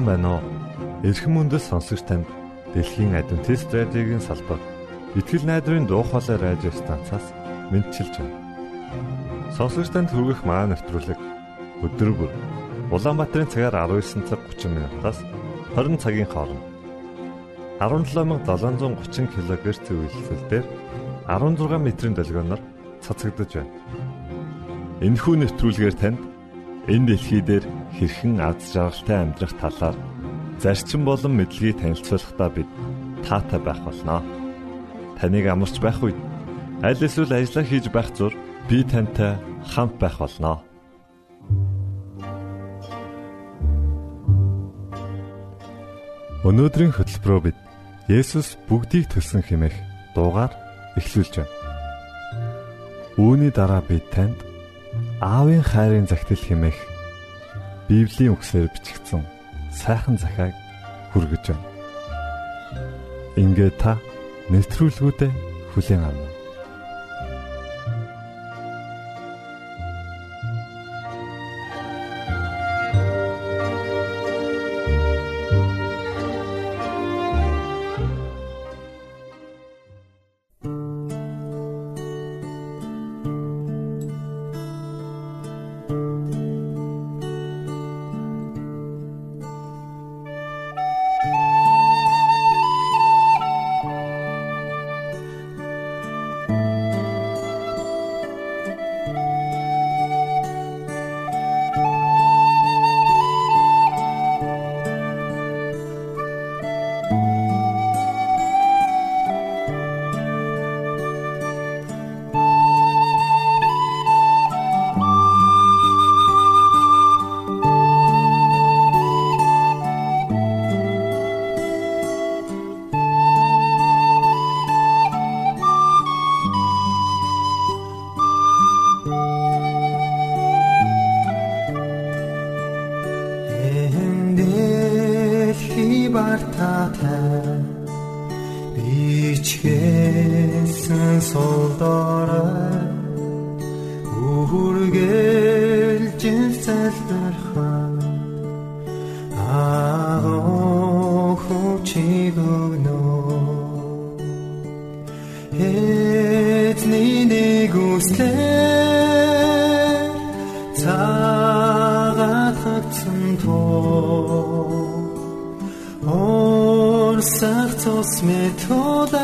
Сайн байна уу? Эрхэм мөндөс сонсогч танд Дэлхийн Адвентист радиогийн салбар Итгэл найдрын дуу хоолой радио станцаас мэдчилж байна. Сонсогч танд хүргэх маань нэвтрүүлэг өдөр бүр Улаанбаатарын цагаар 19 цаг 30 минутаас 20 цагийн хооронд 17730 кГц зөвлөлтөөр 16 метрийн долгионоор цацагдж байна. Энэхүү нэвтрүүлгээр танд энэ дэлхий дээр хэрхэн аз жаргалтай амьдрах талаар зарчим болон мэдлэгийг танилцуулахдаа бид таатай байх болноо. Таныг амарч байх үед аль эсвэл ажиллаа хийж байх зур би тантай хамт байх болноо. Өнөөдрийн хөтөлбөрөөр бид Есүс бүгдийг төлсөн хэмээх дуугаар эхлүүлж байна. Үүний дараа бид танд аавын хайрын загтал хэмээх Библийн үгсээр бичигдсэн сайхан захааг хүргэж байна. Ингээ та нэвтрүүлгүүдэд хүлээн авна. Эзний нэг үслэр цагаат хагцсан тоо. Орсах цус методангэ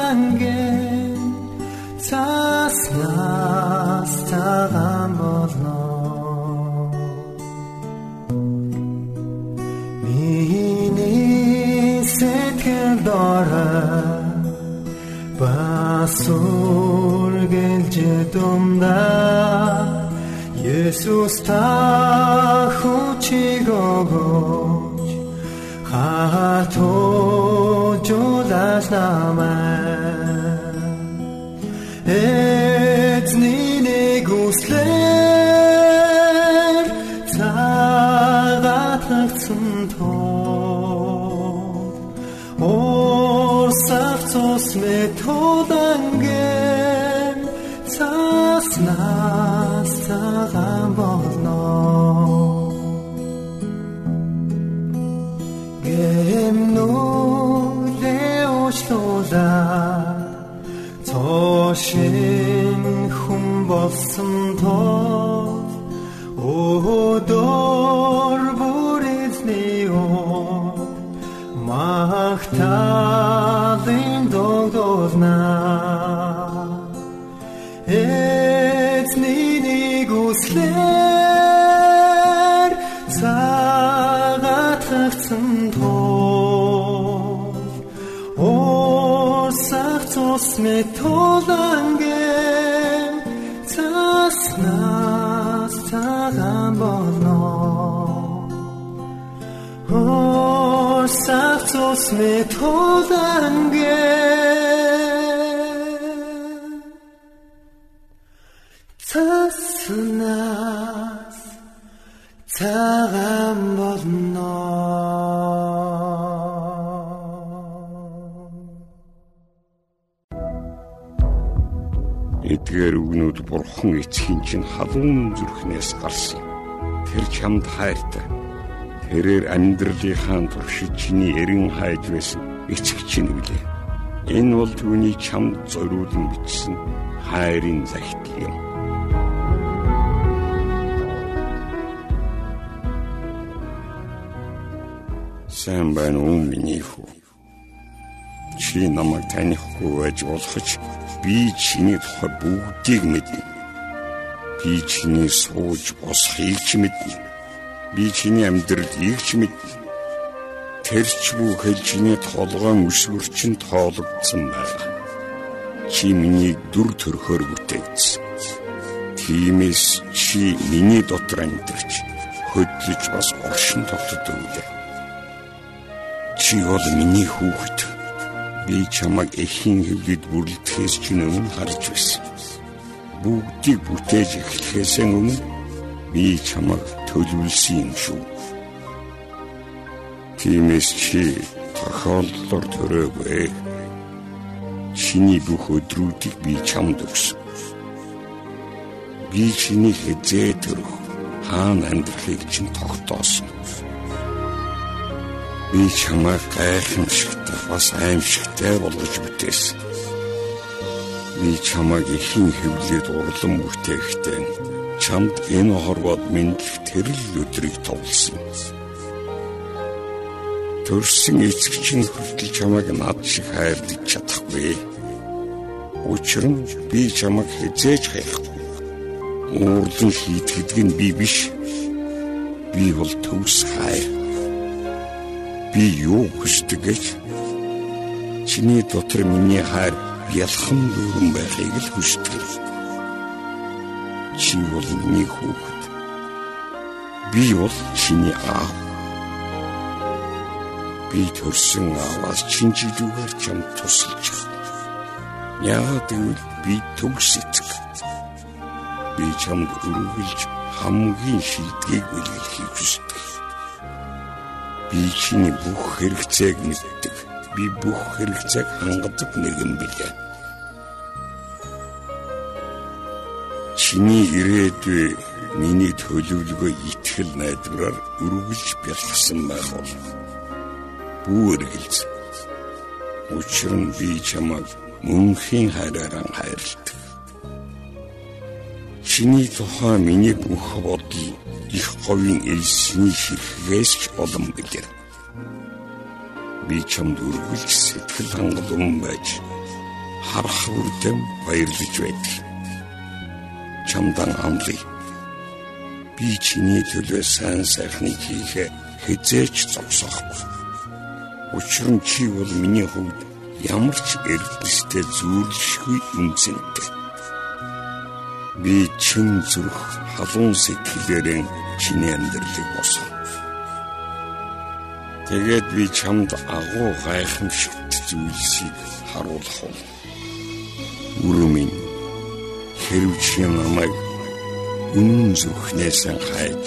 Есүс та хүчиг өгөөч хатуужуулаш намайг Эзний нэг үслэр цагаат хагцсан тоо Орсах цус методанген цагаат хагцсан тоо Орсах цус метоланген цаснаас цагаан болно Орсах цус метоланген Эдгээр үгнүүд бурхан эцгийн чинь халуун зүрхнээс гарсан. Тэр чамд хайртай. Тэрээр амьдралынхаа туршид чиний эрен хайж байсан эцэг чинь үлээ. Энэ бол түүний чамд зориулан бичсэн хайрын захидал юм. Сайн байна уу миний хүү? Чи намайг танихгүй байж болох ч би чиний тухай бүгдийг мэднэ. Би чиний сууж босхийг ч мэднэ. Би чиний амьдралыг ч мэднэ. Тэрч бүхэл чиний толгойн өсвөрчин тоологдсон байна. Чи миний дүр төрхөөр бүтээгдсэн. Тиймээс чи миний дотор амьдарч хөдлөж бас оршин тогтдог үү? Чи бол миний хүүхэд. Би чамайг эхийн хөвдөд бүрлдэхээс ч өмнө харж байсан. Бүгдийг бүтээж эхлэхээс өмнө би чамайг төлөвлөсөн юм шүү. Тиймээс чи тохиолдлоор төрөөгүй. Чиний бүх өдрүүдийг би чамд өгсөн. Би чиний хэзээ төрөх хаана амьдрахыг чинь тогтоосон. Би чамайг гайхамшигтай бас аимшигтай болгож бүтээсэн. Би чамайг ихэн хөвлөд урлан бүтээхдээ чамд энэ хорвоод мэдлэх тэрл өдрийг товлсон. Төрсөн эцэгчин хүртэл чамайг над шиг хайрлаж чадахгүй. Учир нь би чамайг хизээж хайхгүй. Уурлан хийтгэдэг нь би биш. Би бол төвс хайр би юу хүсдэг гэж чиний дотор миний хайр ялхан дүүрэн байхыг л хүсдэг. Чи бол миний хүүхэд. Би бол чиний аав. Би төрсөн ааваас чинжидүүгээр чам тусалж байна. Яагаад гэвэл би төгс эцэг. Би чамд өргөлж хамгийн шилдгийг бэлгэлхийг хүсдэг. Би чиний бүх хэрэгцээг мэддэг. Би бүх хэрэгцээг хангадаг нэгэн билээ. Чиний ирээдүй миний төлөвлөгөө итгэл найдвараар өргөж бэлгсэн байх бол бүү эргэлз. Учир нь би чамайг мөнхийн хайраараа хайрладаг. Чиний тухай миний бүх бодол их говийн элсний ширхгээс ч олон билээ. Би чамд үргэлж сэтгэл хангалуун байж харах үрдэм баярлаж байдаг. Чамдан амлая. Би чиний төлөө сайн сайхныг хийхэ хизээч зогсоохгүй. Учир нь чи бол миний хувьд ямар ч эрдэнэстэй зүйрлэшгүй үнцэнтэй. Би чин зүрх халуун сэтгэлээрэн чиний амьдралыг босгоо. Тэгээд би чамд агуу гайхамшигт зүйлсийг харуулах уу. Үрмэн хэрв чи намайг үнэн зүрхнээс хайж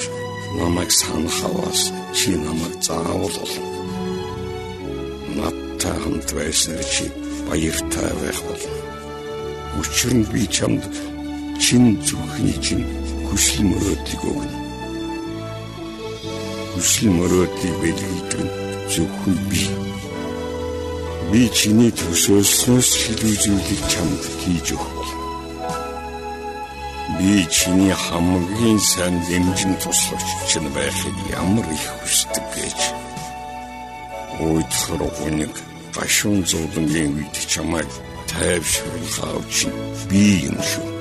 намайг санахаваас чи намайг заавал олно. Надтай хамт байснаар чи баяртай байх болно. Учир нь би чамд чин зүрхний чин хүсэл мөрөөдлийг өгнө. Хүсэл мөрөөдлийг нь зөвхөн би. Би чиний төсөөлснөөс шилүү зүйлийг чамд хийж өгөх. Би чиний хамгийн сайн дэмжин туслагч чинь байхыг ямар их хүсдэг гэж. Гүнэг гашуун зовлонгийн үед чамайг тайвшруулах авч би юм шүү.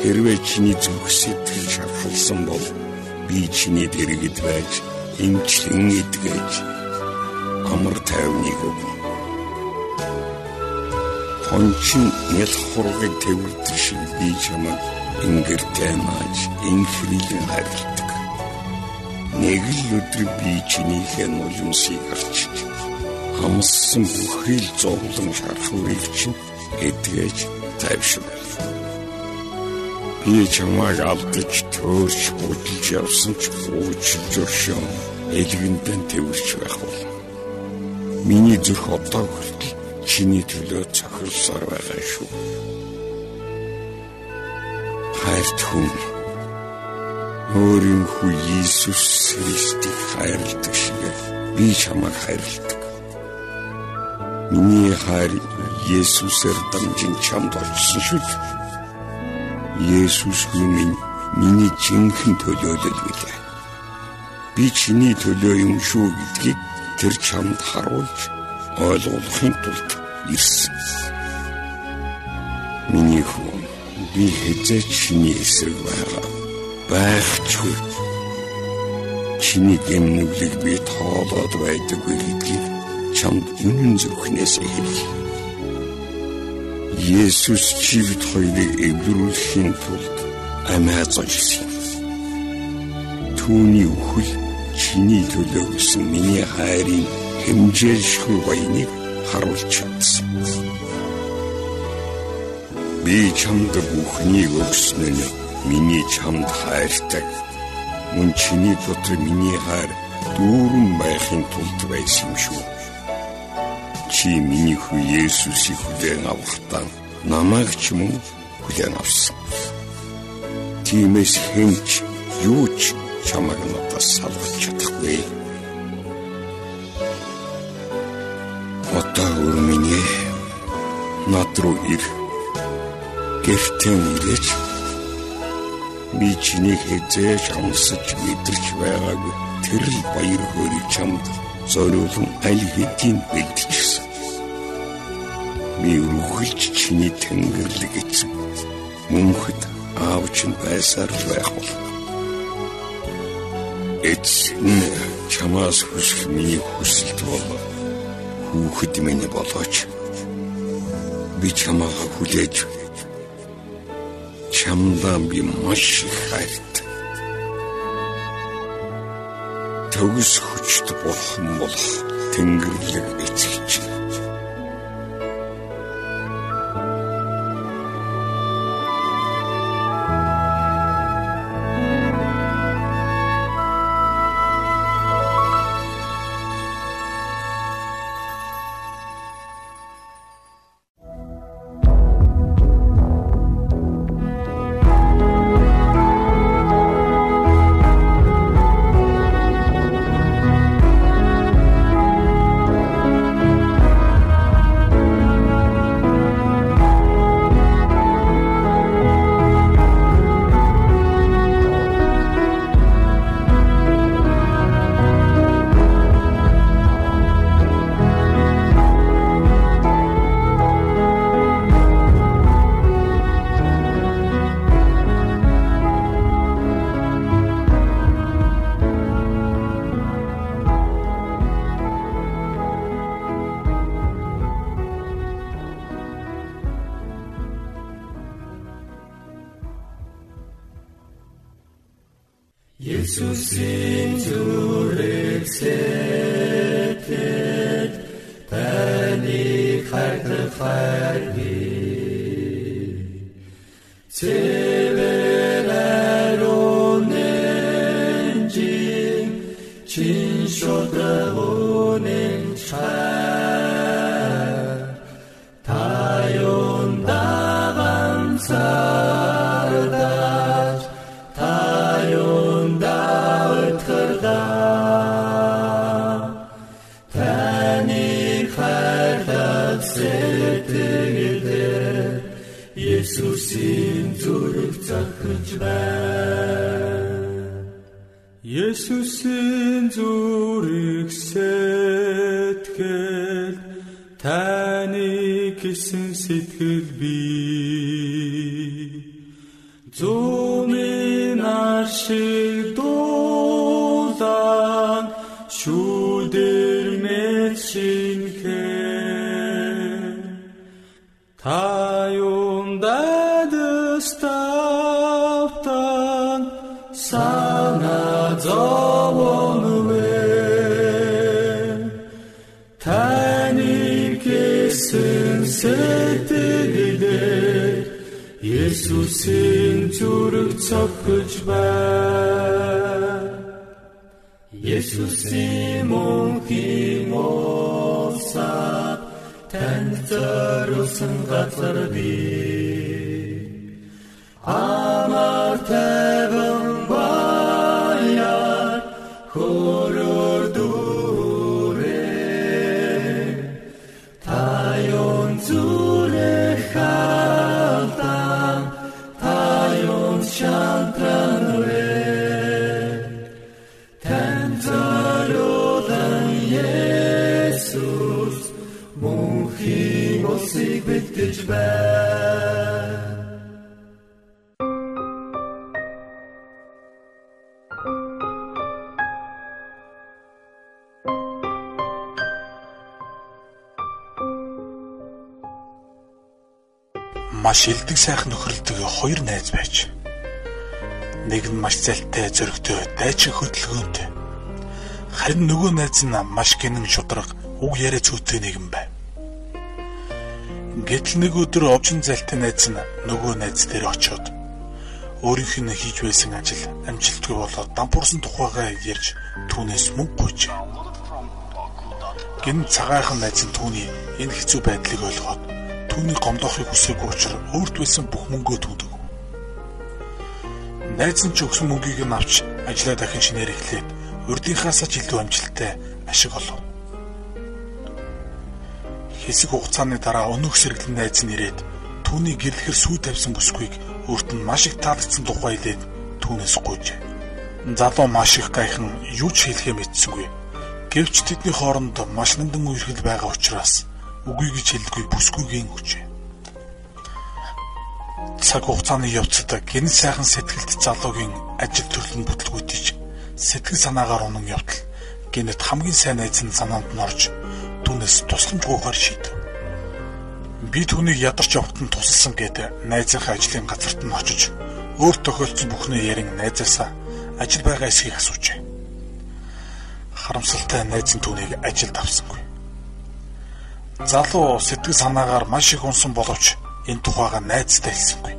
Хэрвээ чиний зүрх сэтгэл шархалсан бол би чиний дэргэд байж эмчлэн идгэж амар тайвныг өгнө. Хончин нял хургыг тэрвэрдэг шиг би чамайг ингэртэй мааж инхрилэн харилдаг. Нэг л өдөр би чинийхээ нулимсыг арчиж хамссан бүхэл зовлон шархуурыг чинь эдгэж тайвшруулна. Би чамайг алдаж төөрч бүдэлж явсан ч уучлж өршөө элгэндэн тэрвэрч байх бол. Миний зүрх одоо хүртэл чиний төлөө цохилсоор байгаа шүү. Хайрт хүн өөрийн хүү Иесус Христийг хайрладаг шиг би чамайг хайрладаг. Миний хайр Есүсээр дамжин чамд очсон шүү. Есүс минь миний жинхэнэ төлөөлөл билээ. Би чиний төлөө юм шүү гэдгийг тэр чамд харуулж ойлгуулахын тулд ирсэн. Миний хүн би хэзээ чиний эсрэг байгаа байхчгүй. Чиний гэмнүглийг би тоолоод байдаггүй гэдгийг чамд үнэн зөвхнээс хэлье. Есүс чивд хоёрыг эвлэрүүлэхийн тулд амиа золсон. Түүний үхэл чиний төлөө өгсөн миний хайрын хэмжээлшгүй баяныг харуулж чадсан. Би чамд бүхнийг өгсөн нь миний чамд хайртай. Мөн чиний дотор миний хайр дүүрэн байхын тулд байсан юм шүү. Чи миний хүү Есүсийг хүлээн авахдаа намайг ч мөн хүлээн авсан. Тимээс хэмч юу ч чамайг надаас салгаж чадахгүй. Одоо өрмөний над руу ир. Гэртээ ирээч би чиний хэзээж амсаж мэдэрч байгаагүй тэр л баяр хөөргийг чамд зориулсан аль хэдийн бэлдчихсэн. Би үргэлж чиний тэнгэрлэг эзэн мөнхөд аавч нь байсаар л байх бол. Эцэн чамаас хүсэх миний хүсэлт бол хүүхэд минь болооч. Би чамаа хүлээж чамдаа би маш хайрт. Төгс хүчт бурхан болох Тэнгэрлэг эцэгч. Хайртай шүүдэр мэт шинхэн Та юм дадаставтан сана зовон вэ Таны гэсэн сэтгэлээр Есүсийн зүрх цогж байна Есүсийн мөнхийн усаа танд зориулсан газар бий Амар тайван маш элдэг сайхан нөхөрлөдөг хоёр найз байж. Нэг нь маш залтай, зөрөгтэй, дайчин хөдөлгөөнтэй. Харин нөгөө найз нь маш гинэн шудраг, үг яриа зүйтэй нэгэн байв. Гэтэл нэг өдөр овжин залтай найз нь нөгөө найз дээр очиод өөрийнх нь хийж байсан ажил амжилтгүй болоод дампуурсан тухайгаа ярьж түүнээс мөнгө гуйж. Гин цагаахан найз нь түүний энэ хэцүү байдлыг ойлгоод түүний гомдоохыг хүсээгүй учраас өөрт байсан бүх мөнгөө түүдэг. Найз нь ч өгсөн мөнгийг нь авч ажлаа дахин шинээр эхлээд урдынхаасаа ч илүү амжилттай ашиг олов. Хэсэг хугацааны дараа өнөөх сэргэлэн найз нь ирээд түүний гэрлэхэр сүү тавьсан бүсгүйг өөрт нь маш их таалагдсан тухай хэлээд түүнээс гуйж. Залуу маш их гайхан юу ч хэлэхээ мэдсэнгүй. Гэвч тэдний хооронд маш нандин үерхэл байгаа учраас үгүй гэж хэлдэггүй бүсгүйгийн хүчээ. Цаг хугацааны явцад гинэ сайхан сэтгэлд залуугийн ажил төрлөн бүтлгүүтэж сэтгэл санаагаар унан явтал гинэт хамгийн сайн найз нь санаанд нь орж түүнээс тусламжгүйгээр шийдэв. Би түүнийг ядарч явахтан тусалсан гэд найзынхаа ажлын газарт нь очиж өөр тохиолдсон бүхнээ ярин найзаасаа ажил байгаа эсхийг асуужээ. Харамсалтай найз нь түүнийг ажилд авсангүй. Залуу сэтгэл санаагаар маш их унсан боловч энэ тухайга найзтай хэлсэнгүй.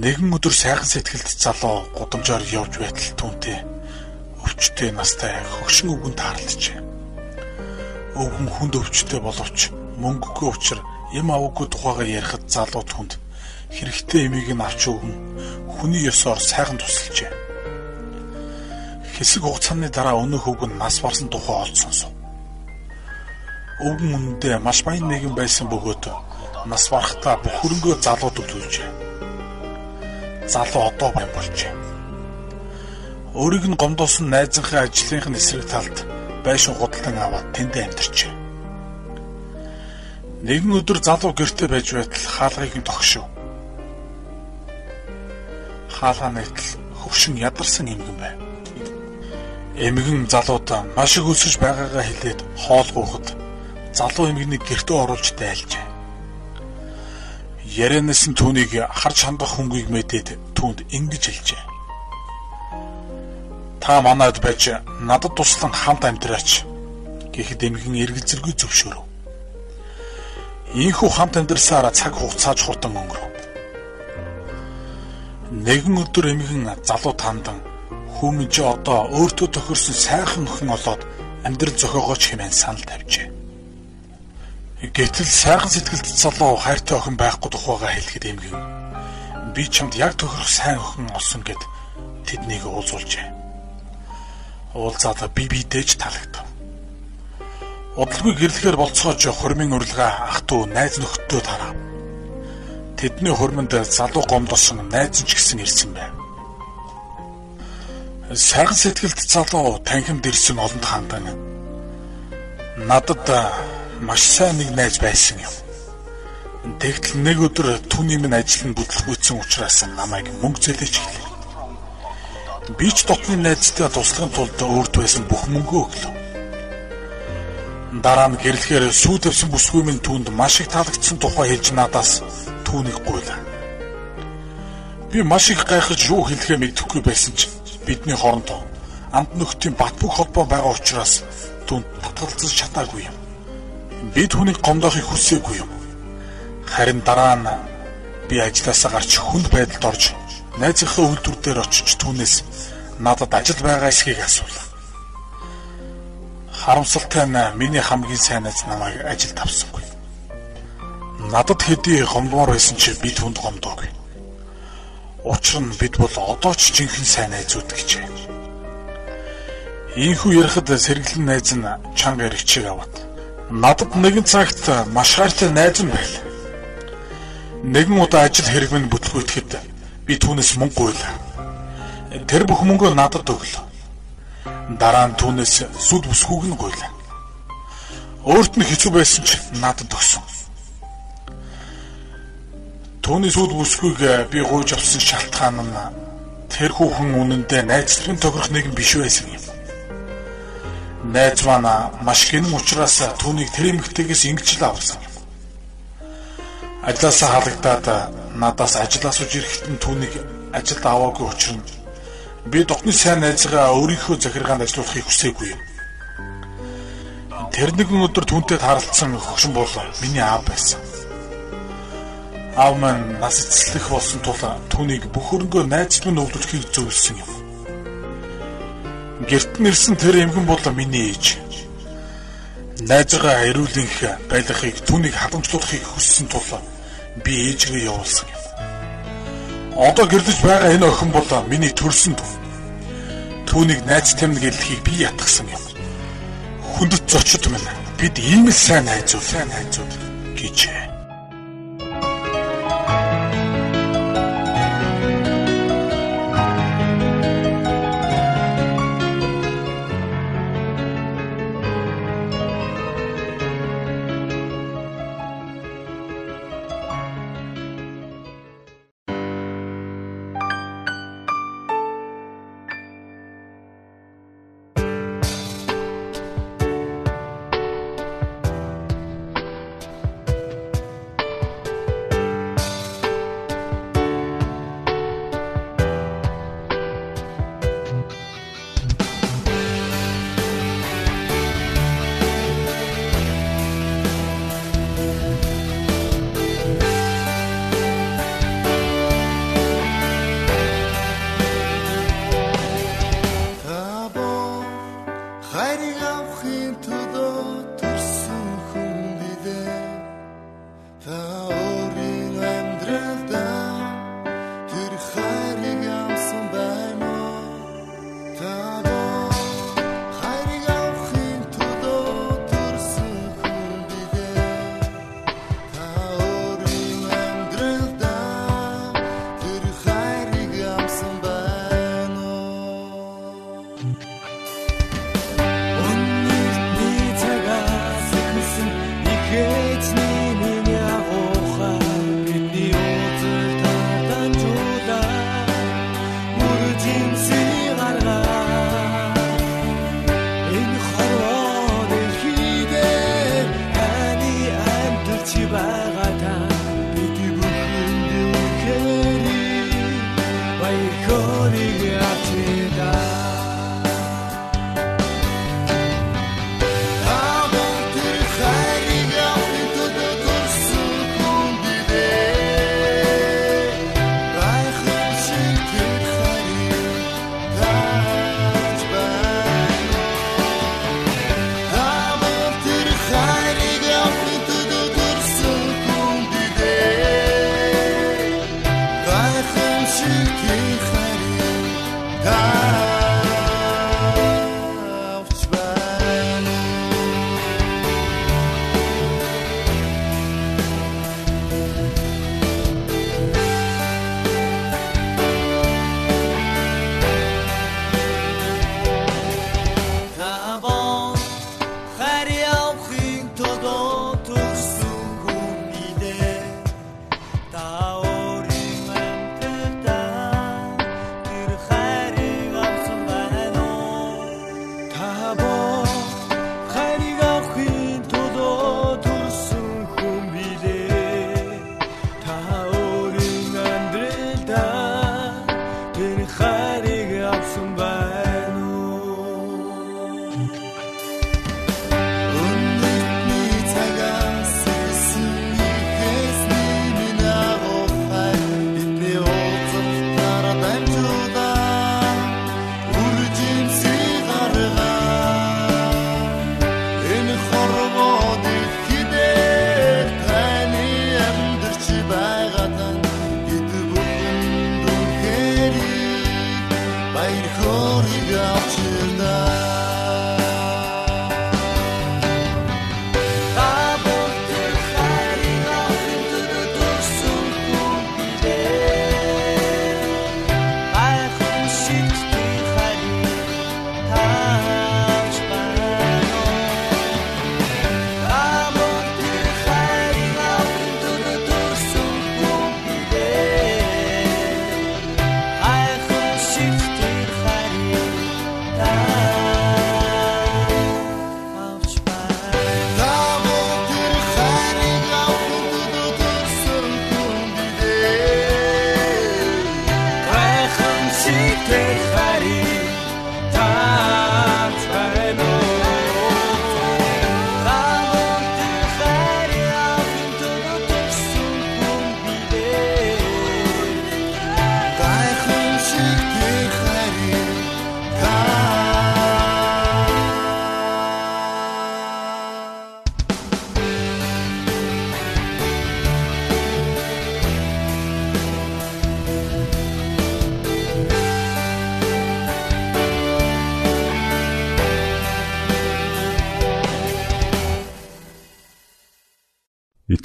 Нэгэн өдөр сайхан сэтгэлд залуу гудамжаар явж байтал түүнтэй өвчтэй настай хөгшин өвгөн таарлажээ. Өвгөн хүнд өвчтэй боловч мөнгөгүй учраас эм аваагүй тухайга ярихад залуу түнд хэрэгтэй эмийг нь авч өгөн хүний ёсоор сайхан тусалжээ. Хэсэг хугацааны дараа өнөөх үг нь нас барсан тухай олж сонсов. Өвгөн үнэндээ маш баян нэгэн байсан бөгөөд нас барахтаа бүх хөрөнгөө залууд өгүүлжээ. Залуу одоо баян болжээ. Өөрийг нь гомдоосон найзынхаа ажлынх нь эсрэг талд байшин худалдан аваад тэндээ амьдарчээ. Нэгэн өдөр залуу гэртээ байж байтал хаалгыг нь тогшив. Хаалгаа нэгтэл хөвшин ядарсан эмгэн байв. Эмгэн залуудаа маш их өсөж байгаагаа хэлээд хоол гоохот залуу эмгэнийг гэртээ оруулж дайлжээ. Ярэнэс нь түүнийг харж хандах хөнгөийг мэдээд түүнд ингэж хэлжээ. Та манад байж надад туслан хамт амьдраач гэхэд эмгэн эргэл зэргүй зөвшөөрөв. Ийхүү хамт амьдрсаараа цаг хугацааж хурдан өнгөрөв. Нэгэн өдөр эмгэн залуу тандан Хүмүн чи одоо өөртөө тохирсон сайхан охин олоод амьдрал зохиогооч хэмээн санал тавьжээ. Гэтэл сайхан сэтгэлд залуу хайртай охин байхгүй тухайга хэлэхэд эмгэн би чамд яг тохирох сайн охин олсон гэд тэднийг уулзуулжээ. Уулзаад би бидээж талагдав. Удалгүй гэрлэхээр болцоож хормын урилга ах トゥ найз нөхдөд тарав. Тэдний хормонд залуу гомдосон найз ч гэсэн ирсэн байв. Сайхан сэтгэлд залуу танхимд ирсэн олонд хандан. Надад маш сайн нэг найз байсан юм. Тэгтэл нэг өдөр түүний минь ажил нь бүтлгүүцсэн учраас намайг мөнгө зээлэж хэлээ. Би ч дотны найзтай туслахын тулд өөрт байсан бүх мөнгөө өглөө. Дараа нь гэрлэхээр сүү тавьсан бүсгүй минь түүнд маш их таалагдсан тухай хэлж надаас түүнийг гуйлаа. Би маш их гайхаж юу хэлэхээ мэдэхгүй байсан ч бидний хоорондоо амт нөхдийн бат бөх холбоо байгаа учраас түн татгалзаж чадаагүй юм. Би түүнийг гомдоохыг хүсээгүй юм. Харин дараа нь би ажилласаа гарч хүнд байдалд орж найзынхаа үйлдвэр дээр очиж түүнээс надад ажил байгаа эсхийг асуулаа. Харамсалтай нь миний хамгийн сайн найз намайг ажилд авсангүй. Надад хэдий гомдмоор байсан чи би түнд гомдоогүй. Учир нь бид бол одоо ч жинхэнэ сайн найзууд гэжээ. Ийхүү ярихад сэргэлэн найз нь чанга эргчийг аваад надад нэгэн цагт маш хайртай найз нь байл. Нэгэн удаа ажил хэрэг минь бүтлгүйтгэхэд би түүнээс мөнгө гуйлаа. Тэр бүх мөнгөө надад өглөө. Дараа нь түүнээс сүд бүсгүйг нь гуйлаа. Өөрт нь хэцүү байсан ч надад өгсөн. Түүний сүд бүсгүйг би гуйж авсан шалтгаан нь тэр хүүхэн үнэндээ найзлахын тохирох нэгэн биш байсан юм. Найз маань маш гинэн учраас түүнийг тэр эмэгтэйгээс ингэж л авсан. Ажлаасаа халагдаад надаас ажлаас үж ирэхэд нь түүнийг ажилд аваагүй учраас би дотны сайн найзгаа өөрийнхөө захиргаанд ажилуулахыг хүсээгүй юм. Тэр нэгэн өдөр түүнтэй харалцсан хөгшин бол миний аав байсан аав маань нас эцэслэх болсон тул түүнийг бүх хөрөнгөө найзлын өвлөлөхийг зөвлөсөн юм. Гэрт нэрсэн тэр эмгэн бол миний ээж. Найзгаа хариулынх байлгахыг түүнийг хадамжлуулахыг хүссэн тул би ээжгээ явуулсан юм. Одоо гэрлэж байгаа энэ охин бол миний төрсөн төв. Түүнийг найз тамиг гэлхийг би ятгсан юм. Хүндэт зочид минь бид ийм л сайн найзууд, сайн найзууд гэж